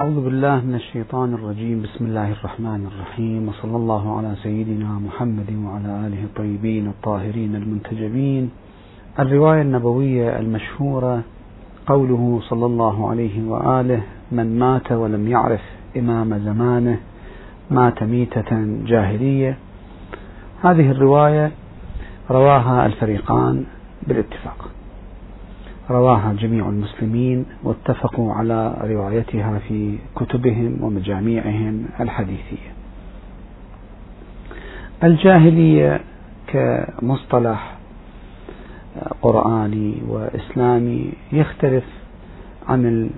أعوذ بالله من الشيطان الرجيم. بسم الله الرحمن الرحيم. وصلى الله على سيدنا محمد وعلى آله الطيبين الطاهرين المنتجبين. الرواية النبوية المشهورة قوله صلى الله عليه وآله من مات ولم يعرف إمام زمانه مات ميتة جاهلية. هذه الرواية رواها الفريقان بالاتفاق. رواها جميع المسلمين واتفقوا على روايتها في كتبهم ومجاميعهم الحديثية. الجاهلية كمصطلح قرآني وإسلامي يختلف عن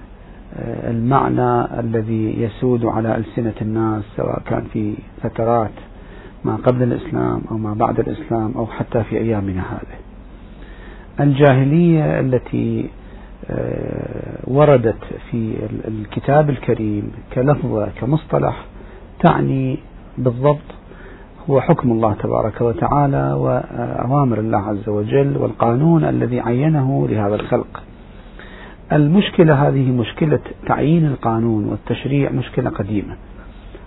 المعنى الذي يسود على ألسنة الناس سواء كان في فترات ما قبل الإسلام أو ما بعد الإسلام أو حتى في أيامنا هذه. الجاهلية التي آه، وردت في الكتاب الكريم كلفظة كمصطلح تعني بالضبط هو حكم الله تبارك وتعالى وأوامر الله عز وجل والقانون الذي عينه لهذا الخلق. المشكلة هذه مشكلة تعيين القانون والتشريع مشكلة قديمة.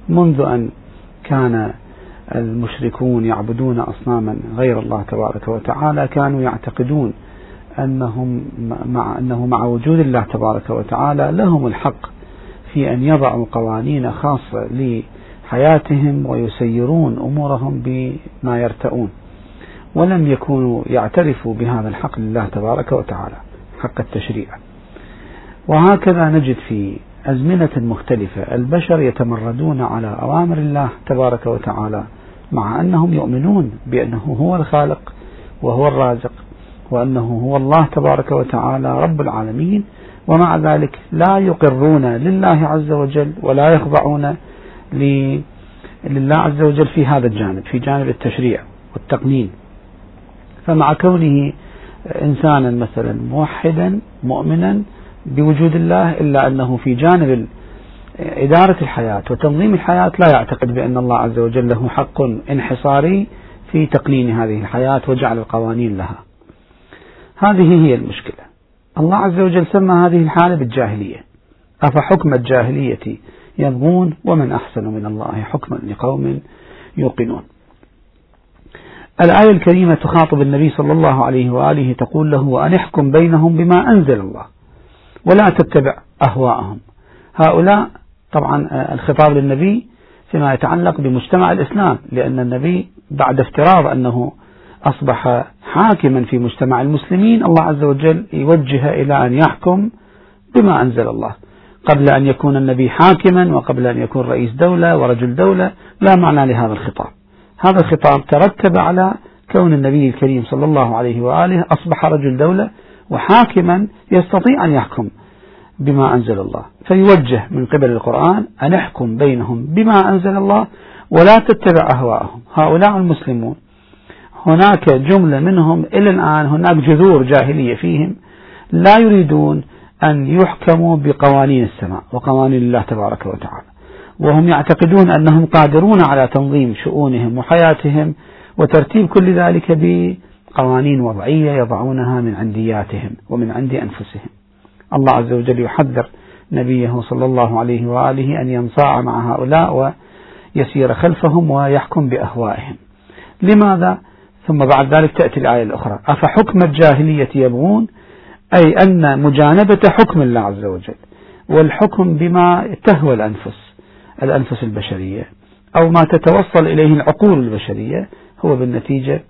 منذ أن كان المشركون يعبدون أصناما غير الله تبارك وتعالى كانوا يعتقدون أنهم مع أنه مع وجود الله تبارك وتعالى لهم الحق في أن يضعوا قوانين خاصة لحياتهم ويسيرون أمورهم بما يرتؤون ولم يكونوا يعترفوا بهذا الحق لله تبارك وتعالى حق التشريع. وهكذا نجد في أزمنة مختلفة البشر يتمردون على أوامر الله تبارك وتعالى مع أنهم يؤمنون بأنه هو الخالق وهو الرازق وأنه هو الله تبارك وتعالى رب العالمين ومع ذلك لا يقرون لله عز وجل ولا يخضعون لله عز وجل في هذا الجانب في جانب التشريع والتقنين. فمع كونه إنسانا مثلا موحدا مؤمنا بوجود الله إلا أنه في جانب إدارة الحياة وتنظيم الحياة لا يعتقد بأن الله عز وجل له حق انحصاري في تقنين هذه الحياة وجعل القوانين لها. هذه هي المشكلة. الله عز وجل سمى هذه الحالة بالجاهلية. أفحكم الجاهلية يبغون ومن أحسن من الله حكما لقوم يوقنون. الآية الكريمة تخاطب النبي صلى الله عليه وآله تقول له وأن احكم بينهم بما أنزل الله. ولا تتبع أهواءهم. هؤلاء طبعا الخطاب للنبي فيما يتعلق بمجتمع الإسلام لأن النبي بعد افتراض أنه أصبح حاكما في مجتمع المسلمين الله عز وجل يوجه إلى أن يحكم بما أنزل الله. قبل أن يكون النبي حاكما وقبل أن يكون رئيس دولة ورجل دولة لا معنى لهذا الخطاب. هذا الخطاب ترتب على كون النبي الكريم صلى الله عليه وآله أصبح رجل دولة وحاكما يستطيع أن يحكم. بما أنزل الله. فيوجه من قبل القرآن أن احكم بينهم بما أنزل الله ولا تتبع أهواءهم. هؤلاء المسلمون. هناك جملة منهم إلى الآن هناك جذور جاهلية فيهم لا يريدون أن يحكموا بقوانين السماء وقوانين الله تبارك وتعالى. وهم يعتقدون أنهم قادرون على تنظيم شؤونهم وحياتهم وترتيب كل ذلك بقوانين وضعية يضعونها من عندياتهم ومن عند أنفسهم. الله عز وجل يحذر نبيه صلى الله عليه وآله أن ينصاع مع هؤلاء ويسير خلفهم ويحكم بأهوائهم. لماذا؟ ثم بعد ذلك تأتي الآية الأخرى. أفحكم الجاهلية يبغون؟ أي أن مجانبة حكم الله عز وجل والحكم بما تهوى الأنفس الأنفس البشرية أو ما تتوصل إليه العقول البشرية هو بالنتيجة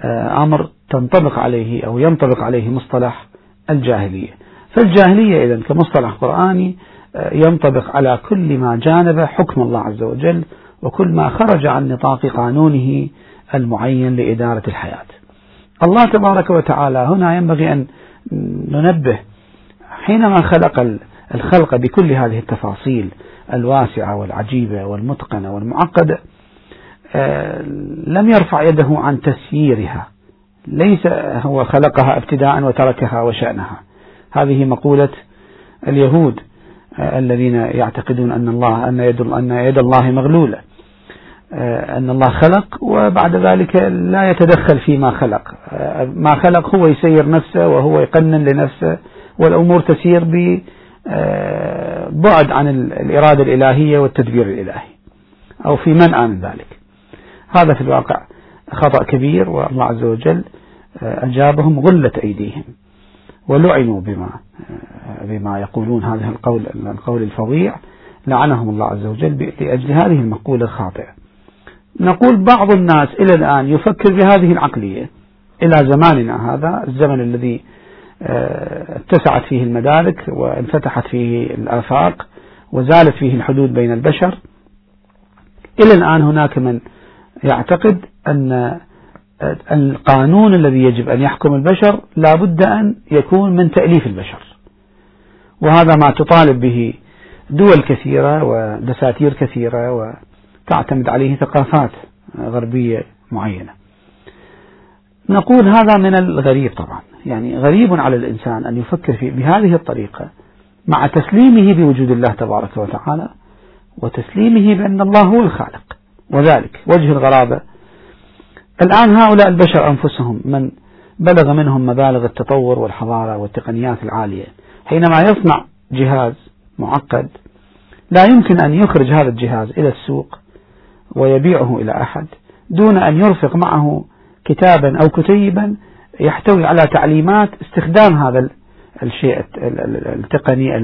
آه، أمر تنطبق عليه أو ينطبق عليه مصطلح الجاهلية. فالجاهلية إذا كمصطلح قرآني آه، ينطبق على كل ما جانب حكم الله عز وجل وكل ما خرج عن نطاق قانونه المعين لإدارة الحياة. الله تبارك وتعالى هنا ينبغي أن ننبه حينما خلق الخلق بكل هذه التفاصيل الواسعة والعجيبة والمتقنة والمعقدة آه، لم يرفع يده عن تسييرها. ليس هو خلقها ابتداء وتركها وشأنها. هذه مقولة اليهود آه، الذين يعتقدون أن الله أن يد أن يد الله مغلولة. آه، أن الله خلق وبعد ذلك لا يتدخل فيما خلق. آه، ما خلق هو يسير نفسه وهو يقنن لنفسه والأمور تسير آه، بعد عن الإرادة الإلهية والتدبير الإلهي أو في منأى من ذلك. هذا في الواقع. خطأ كبير والله عز وجل آه، أجابهم غلت أيديهم ولعنوا بما آه، بما يقولون. هذا القول القول الفظيع. لعنهم الله عز وجل لأجل هذه المقولة الخاطئة. نقول بعض الناس إلى الآن يفكر بهذه العقلية. إلى زماننا هذا الزمن الذي آه، اتسعت فيه المدارك وانفتحت فيه الآفاق وزالت فيه الحدود بين البشر. إلى الآن هناك من يعتقد أن القانون الذي يجب أن يحكم البشر لا بد أن يكون من تأليف البشر. وهذا ما تطالب به دول كثيرة ودساتير كثيرة وتعتمد عليه ثقافات غربية معينة. نقول هذا من الغريب طبعا. يعني غريب على الإنسان أن يفكر في بهذه الطريقة مع تسليمه بوجود الله تبارك وتعالى وتسليمه بأن الله هو الخالق. وذلك وجه الغرابة الآن هؤلاء البشر أنفسهم من بلغ منهم مبالغ التطور والحضارة والتقنيات العالية. حينما يصنع جهاز معقد لا يمكن أن يخرج هذا الجهاز إلى السوق ويبيعه إلى أحد دون أن يرفق معه كتابا أو كتيبا يحتوي على تعليمات استخدام هذا الشيء التقني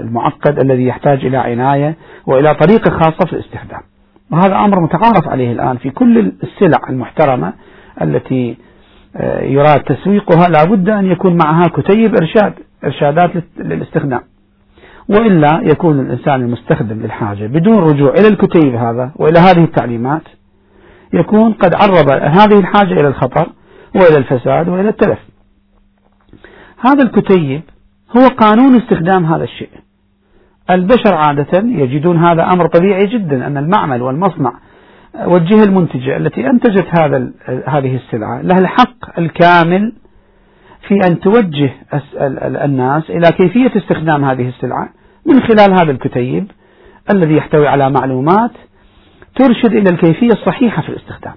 المعقد الذي يحتاج إلى عناية وإلى طريقة خاصة في الاستخدام. وهذا أمر متعارف عليه الآن في كل السلع المحترمة التي آه، يراد تسويقها. لا بد أن يكون معها كتيب إرشاد إرشادات للاستخدام. وإلا يكون الإنسان المستخدم للحاجة بدون رجوع إلى الكتيب هذا وإلى هذه التعليمات يكون قد عرض هذه الحاجة إلى الخطر وإلى الفساد وإلى التلف. هذا الكتيب هو قانون استخدام هذا الشيء. البشر عادة يجدون هذا أمر طبيعي جدا أن المعمل والمصنع والجهة المنتجة التي أنتجت هذا هذه السلعة لها الحق الكامل في أن توجه الناس إلى كيفية استخدام هذه السلعة من خلال هذا الكتيب الذي يحتوي على معلومات ترشد إلى الكيفية الصحيحة في الاستخدام.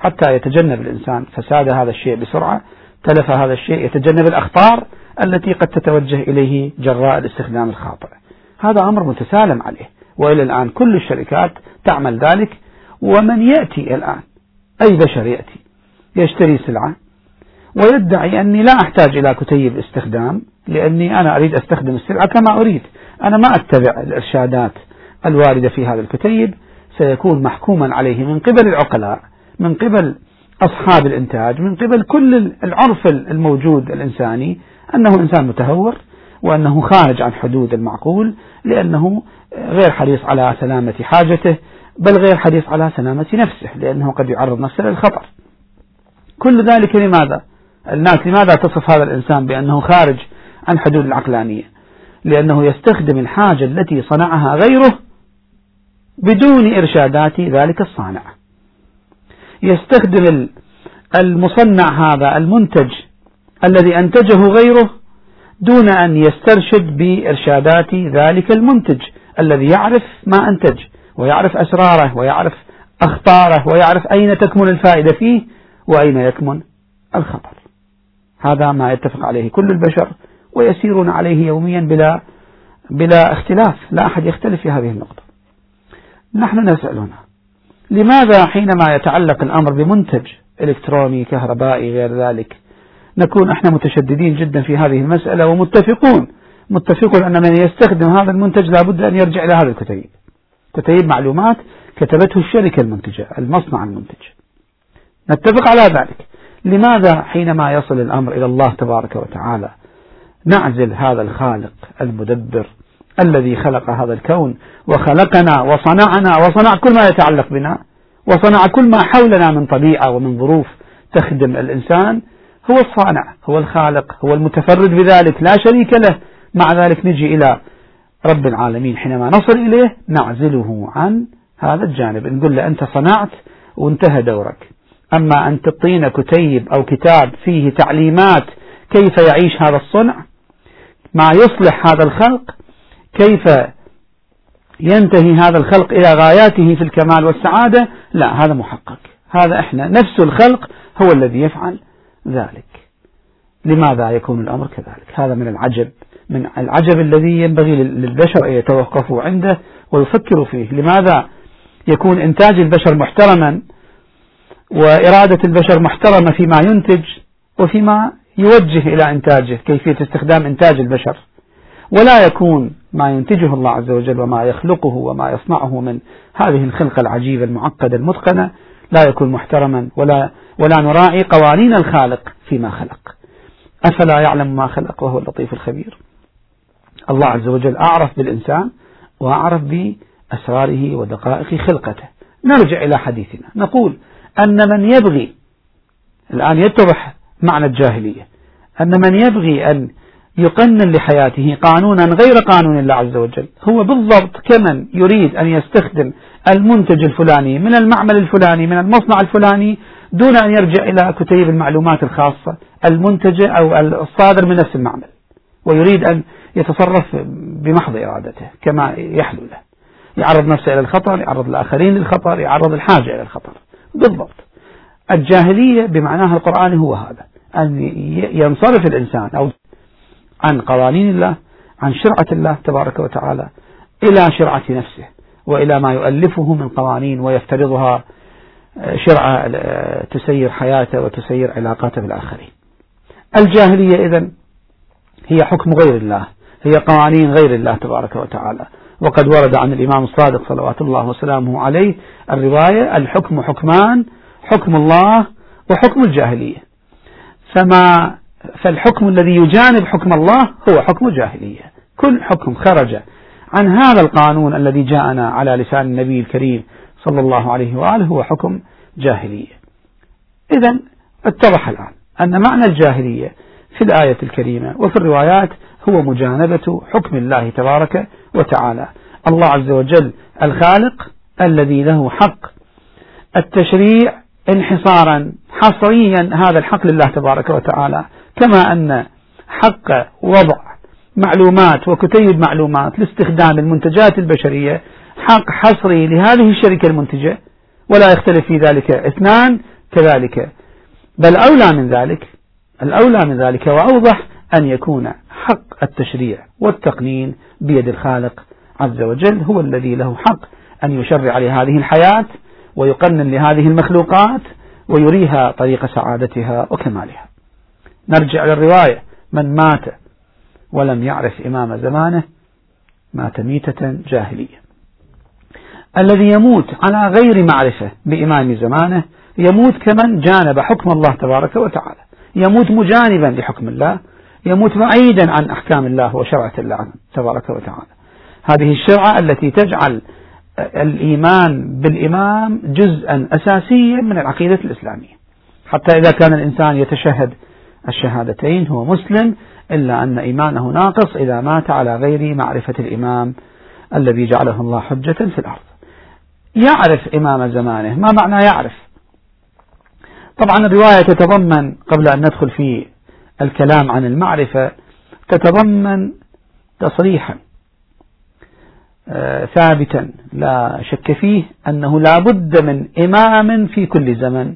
حتى يتجنب الإنسان فساد هذا الشيء بسرعة تلف هذا الشيء يتجنب الأخطار التي قد تتوجه إليه جراء الاستخدام الخاطئ. هذا أمر متسالم عليه. وإلى الآن كل الشركات تعمل ذلك ومن يأتي الآن أي بشر يأتي يشتري سلعة ويدعي أني لا أحتاج إلى كتيب استخدام لأني أنا أريد أستخدم السلعة كما أريد. أنا ما أتبع الإرشادات الواردة في هذا الكتيب سيكون محكوما عليه من قبل العقلاء من قبل أصحاب الإنتاج من قبل كل العرف الموجود الإنساني أنه إنسان متهور. وأنه خارج عن حدود المعقول لأنه غير حريص على سلامة حاجته بل غير حريص على سلامة نفسه لأنه قد يعرض نفسه للخطر. كل ذلك لماذا؟ الناس لماذا تصف هذا الإنسان بأنه خارج عن حدود العقلانية؟ لأنه يستخدم الحاجة التي صنعها غيره بدون إرشادات ذلك الصانع. يستخدم المصنع هذا المنتج الذي أنتجه غيره دون أن يسترشد بإرشادات ذلك المنتج الذي يعرف ما أنتج ويعرف أسراره ويعرف أخطاره ويعرف أين تكمن الفائدة فيه وأين يكمن الخطر. هذا ما يتفق عليه كل البشر ويسيرون عليه يوميا بلا بلا اختلاف. لا أحد يختلف في هذه النقطة. نحن نسأل هنا لماذا حينما يتعلق الأمر بمنتج إلكتروني كهربائي غير ذلك نكون إحنا متشددين جدا في هذه المسألة ومتفقون متفقون أن من يستخدم هذا المنتج لابد أن يرجع إلى هذا الكتيب كتيب معلومات كتبته الشركة المنتجة المصنع المنتج. نتفق على ذلك. لماذا حينما يصل الأمر إلى الله تبارك وتعالى نعزل هذا الخالق المدبر الذي خلق هذا الكون وخلقنا وصنعنا وصنع كل ما يتعلق بنا وصنع كل ما حولنا من طبيعة ومن ظروف تخدم الإنسان هو الصانع هو الخالق هو المتفرد بذلك لا شريك له. مع ذلك نجي إلى رب العالمين. حينما نصل إليه نعزله عن هذا الجانب. نقول له أنت صنعت وانتهى دورك. أما أن تعطينا كتيب أو كتاب فيه تعليمات كيف يعيش هذا الصنع ما يصلح هذا الخلق كيف ينتهي هذا الخلق إلى غاياته في الكمال والسعادة لا هذا محقق. هذا إحنا نفس الخلق هو الذي يفعل ذلك. لماذا يكون الأمر كذلك؟ هذا من العجب من العجب الذي ينبغي للبشر أن يتوقفوا عنده ويفكروا فيه. لماذا يكون إنتاج البشر محترما وإرادة البشر محترمة فيما ينتج وفيما يوجه إلى إنتاجه كيفية استخدام إنتاج البشر. ولا يكون ما ينتجه الله عز وجل وما يخلقه وما يصنعه من هذه الخلقة العجيبة المعقدة المتقنة لا يكون محترما ولا ولا نراعي قوانين الخالق فيما خلق. أفلا يعلم ما خلق وهو اللطيف الخبير. الله عز وجل أعرف بالإنسان وأعرف بأسراره ودقائق خلقته. نرجع إلى حديثنا. نقول أن من يبغي الآن يتضح معنى الجاهلية أن من يبغي أن يقنن لحياته قانونا غير قانون الله عز وجل هو بالضبط كمن يريد أن يستخدم المنتج الفلاني من المعمل الفلاني من المصنع الفلاني دون أن يرجع إلى كتيب المعلومات الخاصة. المنتجة أو الصادر من نفس المعمل ويريد أن يتصرف بمحض إرادته كما يحلو له. يعرض نفسه إلى الخطر يعرض الآخرين للخطر يعرض الحاجة إلى الخطر. بالضبط. الجاهلية بمعناها القرآني هو هذا أن ينصرف الإنسان أو عن قوانين الله عن شرعة الله تبارك وتعالى إلى شرعة نفسه. وإلى ما يؤلفه من قوانين ويفترضها آه، شرعة آه، تسير حياته وتسير علاقاته بالآخرين. الجاهلية إذن هي حكم غير الله هي قوانين غير الله تبارك وتعالى. وقد ورد عن الإمام الصادق صلوات الله وسلامه عليه الرواية الحكم حكمان حكم الله وحكم الجاهلية. فما فالحكم الذي يجانب حكم الله هو حكم الجاهلية. كل حكم خرج عن هذا القانون الذي جاءنا على لسان النبي الكريم صلى الله عليه وآله هو حكم جاهلية. إذا اتضح الآن أن معنى الجاهلية في الآية الكريمة وفي الروايات هو مجانبة حكم الله تبارك وتعالى. الله عز وجل الخالق الذي له حق التشريع انحصارا حصريا هذا الحق لله تبارك وتعالى. كما أن حق وضع معلومات وكتيب معلومات لاستخدام المنتجات البشرية حق حصري لهذه الشركة المنتجة ولا يختلف في ذلك. اثنان كذلك. بل أولى من ذلك الأولى من ذلك وأوضح أن يكون حق التشريع والتقنين بيد الخالق عز وجل هو الذي له حق أن يشرع لهذه الحياة ويقنن لهذه المخلوقات ويريها طريق سعادتها وكمالها. نرجع للرواية. من مات ولم يعرف إمام زمانه مات ميتة جاهلية. الذي يموت على غير معرفة بإمام زمانه يموت كمن جانب حكم الله تبارك وتعالى. يموت مجانبا لحكم الله يموت بعيدا عن أحكام الله وشرعة الله تبارك وتعالى. هذه الشرعة التي تجعل الإيمان بالإمام جزءا أساسيا من العقيدة الإسلامية. حتى إذا كان الإنسان يتشهد الشهادتين هو مسلم إلا أن إيمانه ناقص إذا مات على غير معرفة الإمام الذي جعله الله حجة في الأرض. يعرف إمام زمانه ما معنى يعرف؟ طبعا الرواية تتضمن قبل أن ندخل في الكلام عن المعرفة تتضمن تصريحا آه، ثابتا. لا شك فيه أنه لا بد من إمام في كل زمن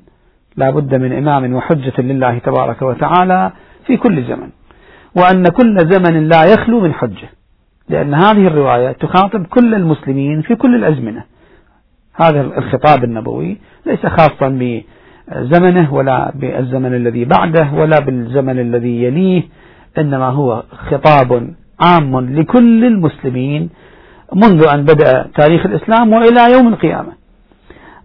لا بد من إمام وحجة لله تبارك وتعالى في كل زمن. وأن كل زمن لا يخلو من حجة. لأن هذه الرواية تخاطب كل المسلمين في كل الأزمنة. هذا الخطاب النبوي ليس خاصا بزمنه ولا بالزمن الذي بعده ولا بالزمن الذي يليه إنما هو خطاب عام لكل المسلمين منذ أن بدأ تاريخ الإسلام وإلى يوم القيامة.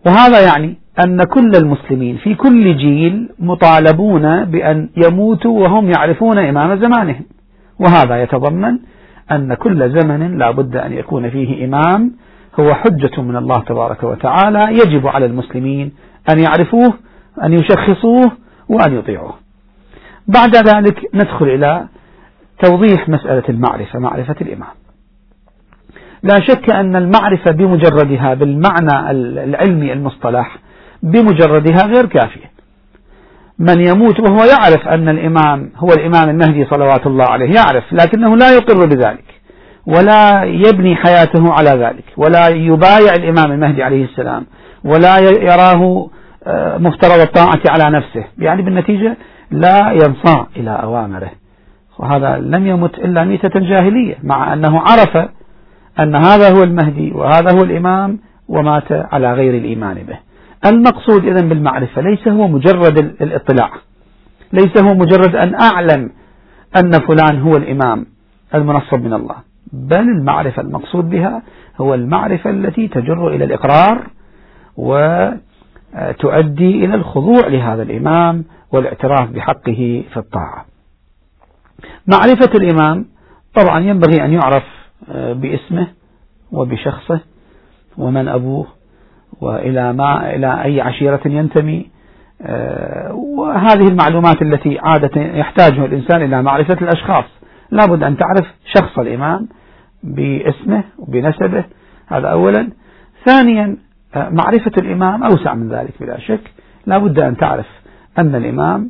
وهذا يعني أن كل المسلمين في كل جيل مطالبون بأن يموتوا وهم يعرفون إمام زمانهم. وهذا يتضمن أن كل زمن لا بد أن يكون فيه إمام هو حجة من الله تبارك وتعالى يجب على المسلمين أن يعرفوه أن يشخصوه وأن يطيعوه. بعد ذلك ندخل إلى توضيح مسألة المعرفة معرفة الإمام. لا شك أن المعرفة بمجردها بالمعنى العلمي المصطلح بمجردها غير كافية. من يموت وهو يعرف أن الإمام هو الإمام المهدي صلوات الله عليه يعرف لكنه لا يقر بذلك ولا يبني حياته على ذلك ولا يبايع الإمام المهدي عليه السلام ولا يراه آه، مفترض الطاعة على نفسه يعني بالنتيجة لا ينصاع إلى أوامره. وهذا لم يمت إلا ميتة جاهلية مع أنه عرف أن هذا هو المهدي وهذا هو الإمام ومات على غير الإيمان به. المقصود إذن بالمعرفة ليس هو مجرد الاطلاع. ليس هو مجرد أن أعلم أن فلان هو الإمام المنصب من الله. بل المعرفة المقصود بها هو المعرفة التي تجر إلى الإقرار وتؤدي إلى الخضوع لهذا الإمام والاعتراف بحقه في الطاعة. معرفة الإمام طبعا ينبغي أن يعرف آه، باسمه وبشخصه ومن أبوه وإلى ما إلى أي عشيرة ينتمي آه، وهذه المعلومات التي عادة يحتاجها الإنسان إلى معرفة الأشخاص. لابد أن تعرف شخص الإمام باسمه وبنسبه. هذا أولا. ثانيا آه، معرفة الإمام أوسع من ذلك بلا شك. لابد أن تعرف أن الإمام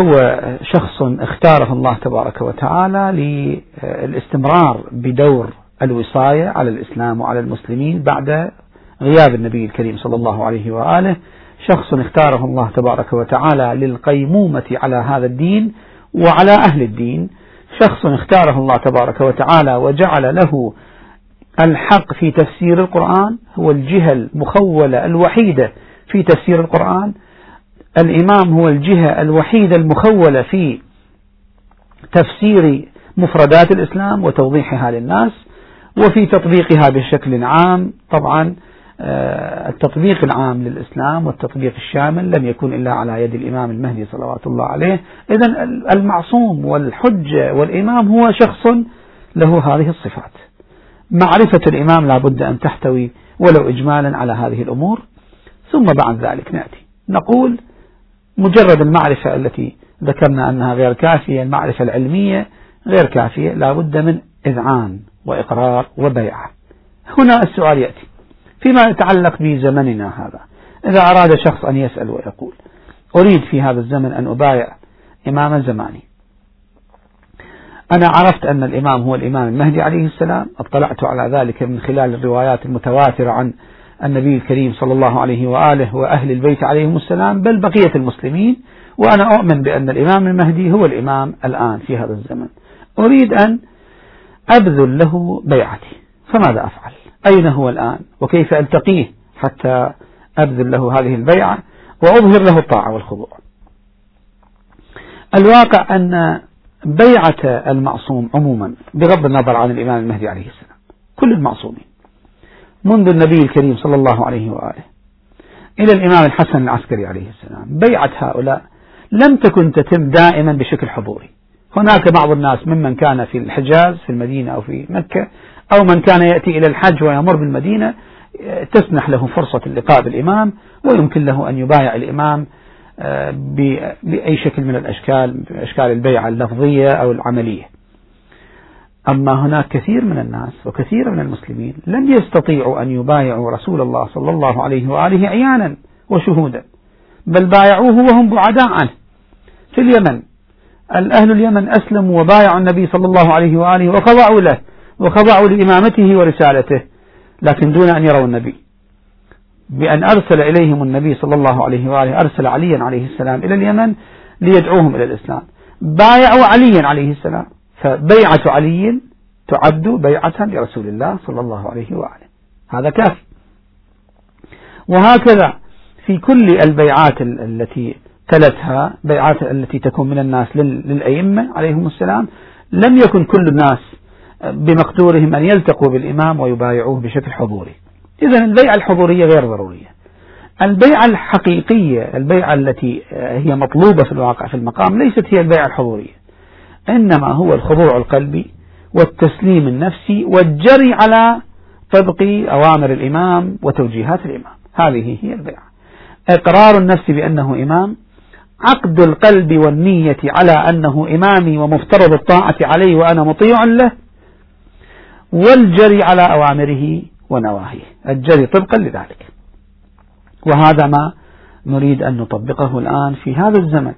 هو شخص اختاره الله تبارك وتعالى للاستمرار بدور الوصاية على الإسلام وعلى المسلمين بعد غياب النبي الكريم صلى الله عليه وآله. شخص اختاره الله تبارك وتعالى للقيمومة على هذا الدين وعلى أهل الدين. شخص اختاره الله تبارك وتعالى وجعل له الحق في تفسير القرآن هو الجهة المخولة الوحيدة في تفسير القرآن. الإمام هو الجهة الوحيدة المخولة في تفسير مفردات الإسلام وتوضيحها للناس. وفي تطبيقها بشكل عام طبعا آه، التطبيق العام للإسلام والتطبيق الشامل لم يكن إلا على يد الإمام المهدي صلوات الله عليه. إذا المعصوم والحجة والإمام هو شخص له هذه الصفات. معرفة الإمام لا بد أن تحتوي ولو إجمالا على هذه الأمور. ثم بعد ذلك نأتي. نقول مجرد المعرفة التي ذكرنا أنها غير كافية المعرفة العلمية غير كافية لا بد من إذعان. وإقرار وبيعة. هنا السؤال يأتي. فيما يتعلق بزمننا هذا. إذا أراد شخص أن يسأل ويقول أريد في هذا الزمن أن أبايع إمام زماني. أنا عرفت أن الإمام هو الإمام المهدي عليه السلام. اطلعت على ذلك من خلال الروايات المتواترة عن النبي الكريم صلى الله عليه وآله وأهل البيت عليهم السلام بل بقية المسلمين. وأنا أؤمن بأن الإمام المهدي هو الإمام الآن في هذا الزمن. أريد أن أبذل له بيعتي. فماذا أفعل؟ أين هو الآن؟ وكيف ألتقيه حتى أبذل له هذه البيعة وأظهر له الطاعة والخضوع؟ الواقع أن بيعة المعصوم عموما بغض النظر عن الإمام المهدي عليه السلام كل المعصومين منذ النبي الكريم صلى الله عليه وآله إلى الإمام الحسن العسكري عليه السلام بيعة هؤلاء لم تكن تتم دائما بشكل حضوري. هناك بعض الناس ممن كان في الحجاز في المدينة أو في مكة أو من كان يأتي إلى الحج ويمر بالمدينة تسنح له فرصة اللقاء بالإمام ويمكن له أن يبايع الإمام آه، بأي شكل من الأشكال أشكال البيعة اللفظية أو العملية. أما هناك كثير من الناس وكثير من المسلمين لم يستطيعوا أن يبايعوا رسول الله صلى الله عليه وآله عيانا وشهودا بل بايعوه وهم بعداء عنه في اليمن. الأهل اليمن أسلموا وبايعوا النبي صلى الله عليه وآله وخضعوا له وخضعوا لإمامته ورسالته لكن دون أن يروا النبي. بأن أرسل إليهم النبي صلى الله عليه وآله أرسل عليا عليه السلام إلى اليمن ليدعوهم إلى الإسلام. بايعوا عليا عليه السلام. فبيعة علي تعد بيعة لرسول الله صلى الله عليه وآله. هذا كافي وهكذا في كل البيعات التي تلتها بيعات التي تكون من الناس للأئمة عليهم السلام. لم يكن كل الناس بمقدورهم أن يلتقوا بالإمام ويبايعوه بشكل حضوري. إذا البيعة الحضورية غير ضرورية. البيعة الحقيقية البيعة التي هي مطلوبة في الواقع في المقام ليست هي البيعة الحضورية. إنما هو الخضوع القلبي والتسليم النفسي والجري على طبق أوامر الإمام وتوجيهات الإمام. هذه هي البيعة. إقرار النفس بأنه إمام عقد القلب والنية على أنه إمامي ومفترض الطاعة عليه وأنا مطيع له والجري على أوامره ونواهيه. الجري طبقا لذلك. وهذا ما نريد أن نطبقه الآن في هذا الزمن.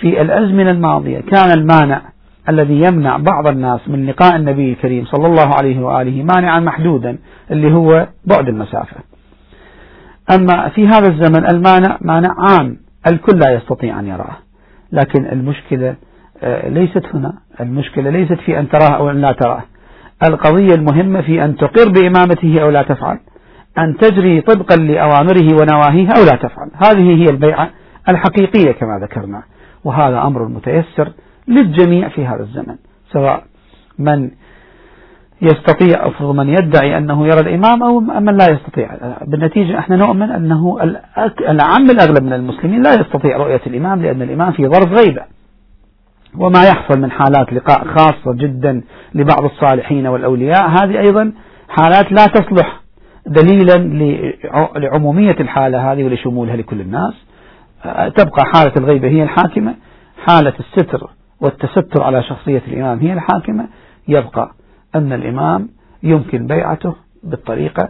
في الأزمنة الماضية كان المانع الذي يمنع بعض الناس من لقاء النبي الكريم صلى الله عليه وآله مانعا محدودا اللي هو بعد المسافة. أما في هذا الزمن المانع مانع عام الكل لا يستطيع أن يراه. لكن المشكلة آه، ليست هنا. المشكلة ليست في أن تراه أو أن لا تراه القضية المهمة في أن تقر بإمامته أو لا تفعل. أن تجري طبقا لأوامره ونواهيه أو لا تفعل. هذه هي البيعة الحقيقية كما ذكرنا. وهذا أمر متيسر للجميع في هذا الزمن. سواء من يستطيع أو من يدعي أنه يرى الإمام أو من لا يستطيع. بالنتيجة إحنا نؤمن أنه العام الأغلب من المسلمين لا يستطيع رؤية الإمام لأن الإمام في ظرف غيبة. وما يحصل من حالات لقاء خاصة جدا لبعض الصالحين والأولياء هذه أيضا حالات لا تصلح دليلا لعمومية الحالة هذه ولشمولها لكل الناس. تبقى حالة الغيبة هي الحاكمة حالة الستر والتستر على شخصية الإمام هي الحاكمة يبقى أن الإمام يمكن بيعته بالطريقة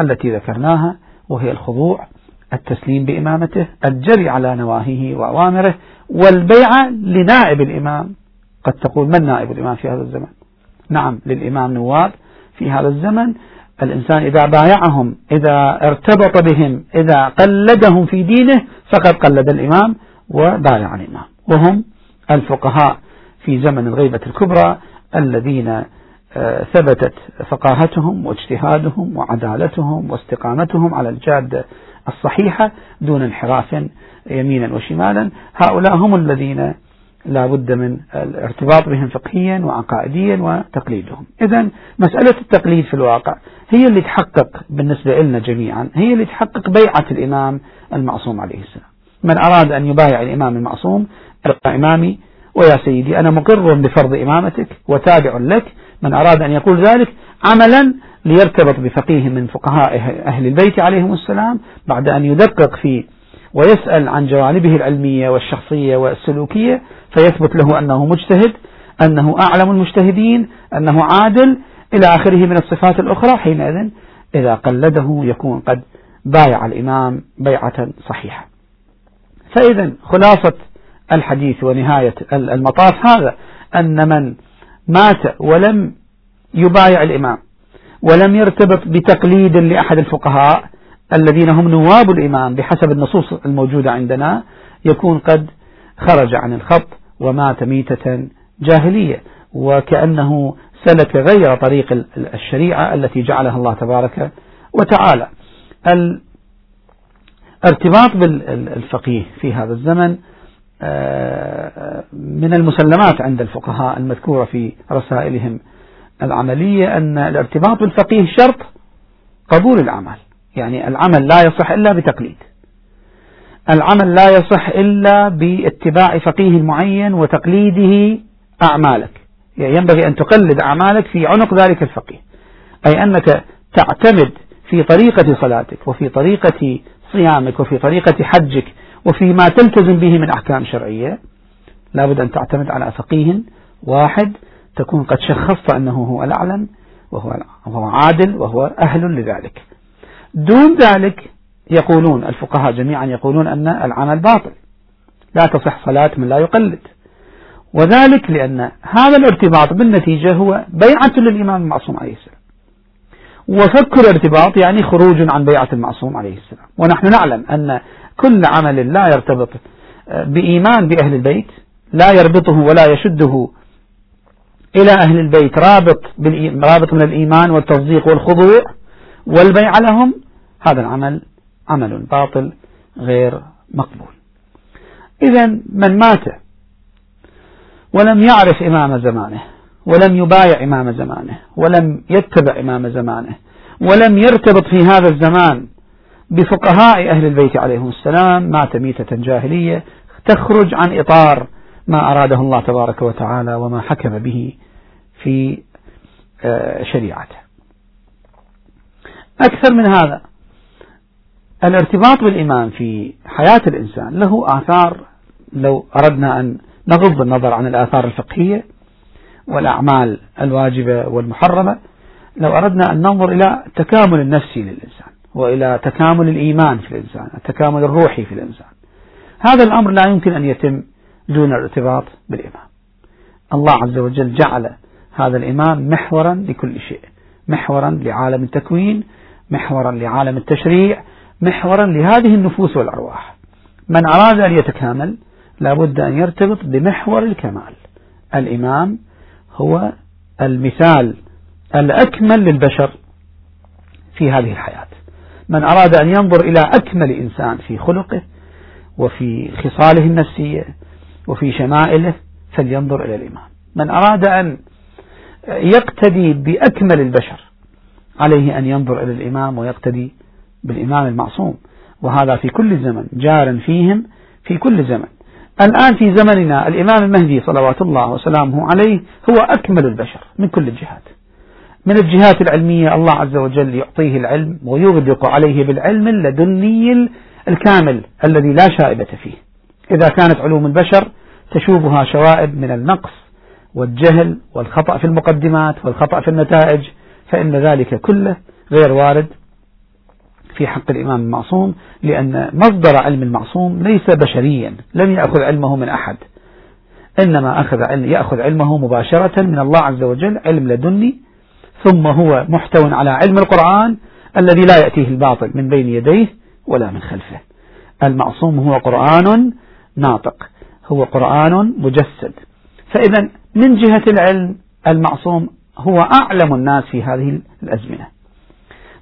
التي ذكرناها وهي الخضوع التسليم بإمامته الجري على نواهيه وأوامره والبيعة لنائب الإمام. قد تقول من نائب الإمام في هذا الزمن؟ نعم للإمام نواب في هذا الزمن. الإنسان إذا بايعهم إذا ارتبط بهم إذا قلدهم في دينه فقد قلد الإمام وبايع الإمام. وهم الفقهاء في زمن الغيبة الكبرى الذين ثبتت فقاهتهم واجتهادهم وعدالتهم واستقامتهم على الجادة الصحيحة دون انحراف يمينا وشمالا. هؤلاء هم الذين لا بد من الارتباط بهم فقهيا وعقائديا وتقليدهم. إذا مسألة التقليد في الواقع هي اللي تحقق بالنسبة لنا جميعا هي اللي تحقق بيعة الإمام المعصوم عليه السلام. من أراد أن يبايع الإمام المعصوم إمامي ويا سيدي أنا مقر بفرض إمامتك وتابع لك من أراد أن يقول ذلك عملا ليرتبط بفقيه من فقهاء أهل البيت عليهم السلام بعد أن يدقق في ويسأل عن جوانبه العلمية والشخصية والسلوكية فيثبت له أنه مجتهد أنه أعلم المجتهدين أنه عادل إلى آخره من الصفات الأخرى حينئذ إذا قلده يكون قد بايع الإمام بيعة صحيحة. فإذا خلاصة الحديث ونهاية المطاف هذا أن من مات ولم يبايع الإمام ولم يرتبط بتقليد لأحد الفقهاء الذين هم نواب الإمام بحسب النصوص الموجودة عندنا يكون قد خرج عن الخط ومات ميتة جاهلية. وكأنه سلك غير طريق الشريعة التي جعلها الله تبارك وتعالى. الارتباط بالفقيه في هذا الزمن من المسلمات عند الفقهاء المذكورة في رسائلهم العملية أن الارتباط بالفقيه شرط قبول العمل يعني العمل لا يصح إلا بتقليد. العمل لا يصح إلا باتباع فقيه معين وتقليده أعمالك. يعني ينبغي أن تقلد أعمالك في عنق ذلك الفقيه. أي أنك تعتمد في طريقة صلاتك وفي طريقة صيامك وفي طريقة حجك وفي ما تلتزم به من أحكام شرعية لابد أن تعتمد على فقيه واحد تكون قد شخصت أنه هو الأعلم وهو, وهو عادل وهو أهل لذلك. دون ذلك يقولون الفقهاء جميعا يقولون أن العمل باطل. لا تصح صلاة من لا يقلد. وذلك لأن هذا الارتباط بالنتيجة هو بيعة للإمام المعصوم عليه السلام. وفك الارتباط يعني خروج عن بيعة المعصوم عليه السلام. ونحن نعلم أن كل عمل لا يرتبط بإيمان بأهل البيت لا يربطه ولا يشده إلى أهل البيت رابط رابط من الإيمان والتصديق والخضوع والبيع لهم هذا العمل عمل باطل غير مقبول. إذا من مات ولم يعرف إمام زمانه ولم يبايع إمام زمانه ولم يتبع إمام زمانه ولم يرتبط في هذا الزمان بفقهاء أهل البيت عليهم السلام مات ميتة جاهلية تخرج عن إطار ما أراده الله تبارك وتعالى وما حكم به في آه، شريعته. أكثر من هذا الارتباط بالإمام في حياة الإنسان له آثار لو أردنا أن نغض النظر عن الآثار الفقهية والأعمال الواجبة والمحرمة لو أردنا أن ننظر إلى التكامل النفسي للإنسان. وإلى تكامل الإيمان في الإنسان التكامل الروحي في الإنسان. هذا الأمر لا يمكن أن يتم دون الارتباط بالإمام. الله عز وجل جعل هذا الإمام محورا لكل شيء محورا لعالم التكوين محورا لعالم التشريع محورا لهذه النفوس والأرواح. من أراد أن يتكامل لابد أن يرتبط بمحور الكمال. الإمام هو المثال الأكمل للبشر في هذه الحياة. من أراد أن ينظر إلى أكمل إنسان في خلقه وفي خصاله النفسية وفي شمائله فلينظر إلى الإمام من أراد أن يقتدي بأكمل البشر عليه أن ينظر إلى الإمام ويقتدي بالإمام المعصوم. وهذا في كل زمن جار فيهم في كل زمن. الآن في زمننا الإمام المهدي صلوات الله وسلامه عليه هو أكمل البشر من كل الجهات. من الجهات العلمية الله عز وجل يعطيه العلم ويغدق عليه بالعلم اللدني الكامل الذي لا شائبة فيه. إذا كانت علوم البشر تشوبها شوائب من النقص والجهل والخطأ في المقدمات والخطأ في النتائج فإن ذلك كله غير وارد في حق الإمام المعصوم لأن مصدر علم المعصوم ليس بشريا لم يأخذ علمه من أحد. إنما أخذ علم يأخذ علمه مباشرة من الله عز وجل علم لدني ثم هو محتو على علم القرآن الذي لا يأتيه الباطل من بين يديه ولا من خلفه. المعصوم هو قرآن ناطق هو قرآن مجسد. فإذا من جهة العلم المعصوم هو أعلم الناس في هذه الأزمنة.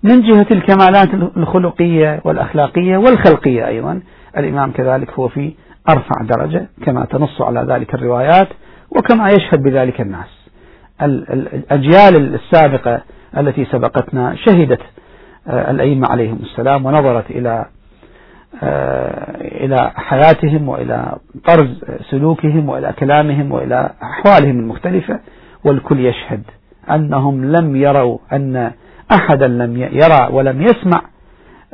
من جهة الكمالات الخلقية والأخلاقية والخلقية أيضا الإمام كذلك هو في أرفع درجة كما تنص على ذلك الروايات وكما يشهد بذلك الناس. الأجيال السابقة التي سبقتنا شهدت آه، الأئمة عليهم السلام ونظرت إلى آه، إلى حياتهم وإلى طرز سلوكهم وإلى كلامهم وإلى أحوالهم المختلفة والكل يشهد أنهم لم يروا أن أحدا لم يرى ولم يسمع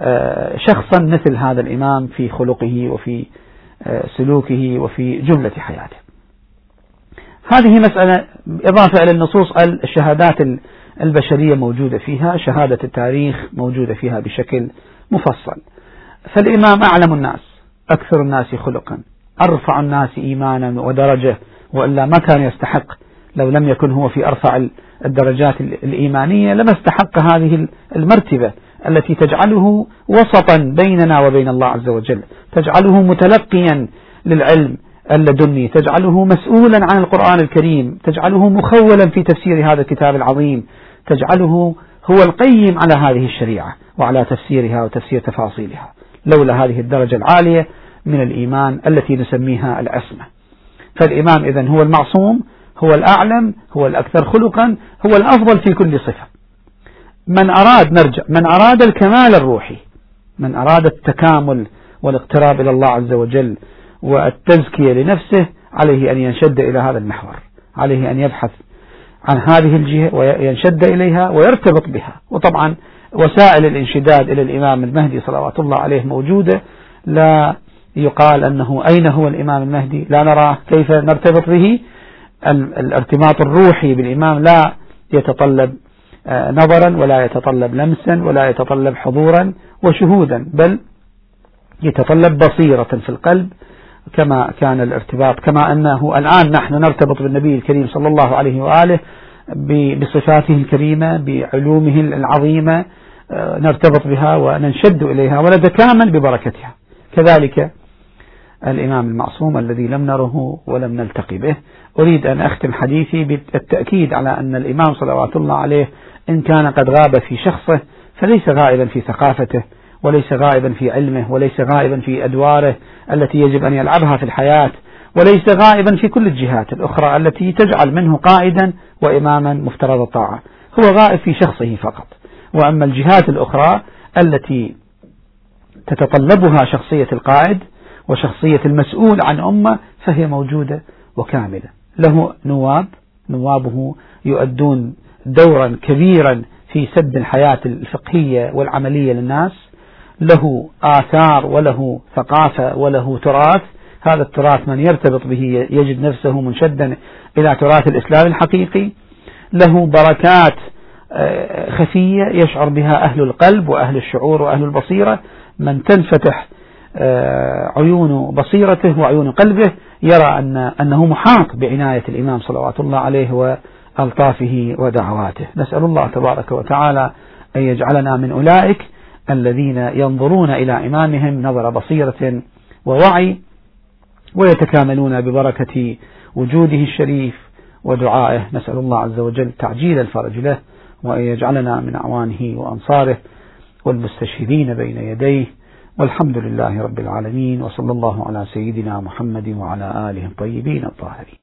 آه، شخصا مثل هذا الإمام في خلقه وفي سلوكه وفي جملة حياته. هذه مسألة إضافة إلى النصوص الشهادات البشرية موجودة فيها شهادة التاريخ موجودة فيها بشكل مفصل. فالإمام أعلم الناس أكثر الناس خلقا أرفع الناس إيمانا ودرجة وإلا ما كان يستحق. لو لم يكن هو في أرفع الدرجات الإيمانية لما استحق هذه المرتبة التي تجعله وسطا بيننا وبين الله عز وجل تجعله متلقيا للعلم اللدني تجعله مسؤولا عن القرآن الكريم تجعله مخولا في تفسير هذا الكتاب العظيم تجعله هو القيم على هذه الشريعة وعلى تفسيرها وتفسير تفاصيلها. لولا هذه الدرجة العالية من الإيمان التي نسميها العصمة فالإمام إذن هو المعصوم هو الأعلم هو الأكثر خلقا هو الأفضل في كل صفة. من أراد نرجع من أراد الكمال الروحي من أراد التكامل والاقتراب إلى الله عز وجل والتزكية لنفسه عليه أن ينشد إلى هذا المحور عليه أن يبحث عن هذه الجهة وينشد إليها ويرتبط بها. وطبعا وسائل الانشداد إلى الإمام المهدي صلوات الله عليه موجودة. لا يقال أنه أين هو الإمام المهدي. لا نراه كيف نرتبط به. الارتباط الروحي بالإمام لا يتطلب آه، نظرا ولا يتطلب لمسا ولا يتطلب حضورا وشهودا بل يتطلب بصيرة في القلب كما كان الارتباط كما أنه الآن نحن نرتبط بالنبي الكريم صلى الله عليه وآله بصفاته الكريمة بعلومه العظيمة آه، نرتبط بها وننشد إليها ونتكامل ببركتها. كذلك الإمام المعصوم الذي لم نره ولم نلتقي به. أريد أن أختم حديثي بالتأكيد على أن الإمام صلوات الله عليه إن كان قد غاب في شخصه فليس غائبا في ثقافته. وليس غائبا في علمه وليس غائبا في أدواره التي يجب أن يلعبها في الحياة وليس غائبا في كل الجهات الأخرى التي تجعل منه قائدا وإماما مفترض الطاعة. هو غائب في شخصه فقط. وأما الجهات الأخرى التي تتطلبها شخصية القائد وشخصية المسؤول عن أمة فهي موجودة وكاملة. له نواب نوابه يؤدون دورا كبيرا في سد الحياة الفقهية والعملية للناس. له آثار وله ثقافة وله تراث هذا التراث من يرتبط به يجد نفسه منشدا إلى تراث الإسلام الحقيقي. له بركات آه، خفية يشعر بها أهل القلب وأهل الشعور وأهل البصيرة. من تنفتح آه، عيون بصيرته وعيون قلبه يرى أن أنه محاط بعناية الإمام صلوات الله عليه وألطافه ودعواته. نسأل الله تبارك وتعالى أن يجعلنا من أولئك الذين ينظرون إلى إمامهم نظر بصيرة ووعي ويتكاملون ببركة وجوده الشريف ودعائه. نسأل الله عز وجل تعجيل الفرج له وأن يجعلنا من أعوانه وأنصاره والمستشهدين بين يديه. والحمد لله رب العالمين. وصلى الله على سيدنا محمد وعلى آله الطيبين الطاهرين.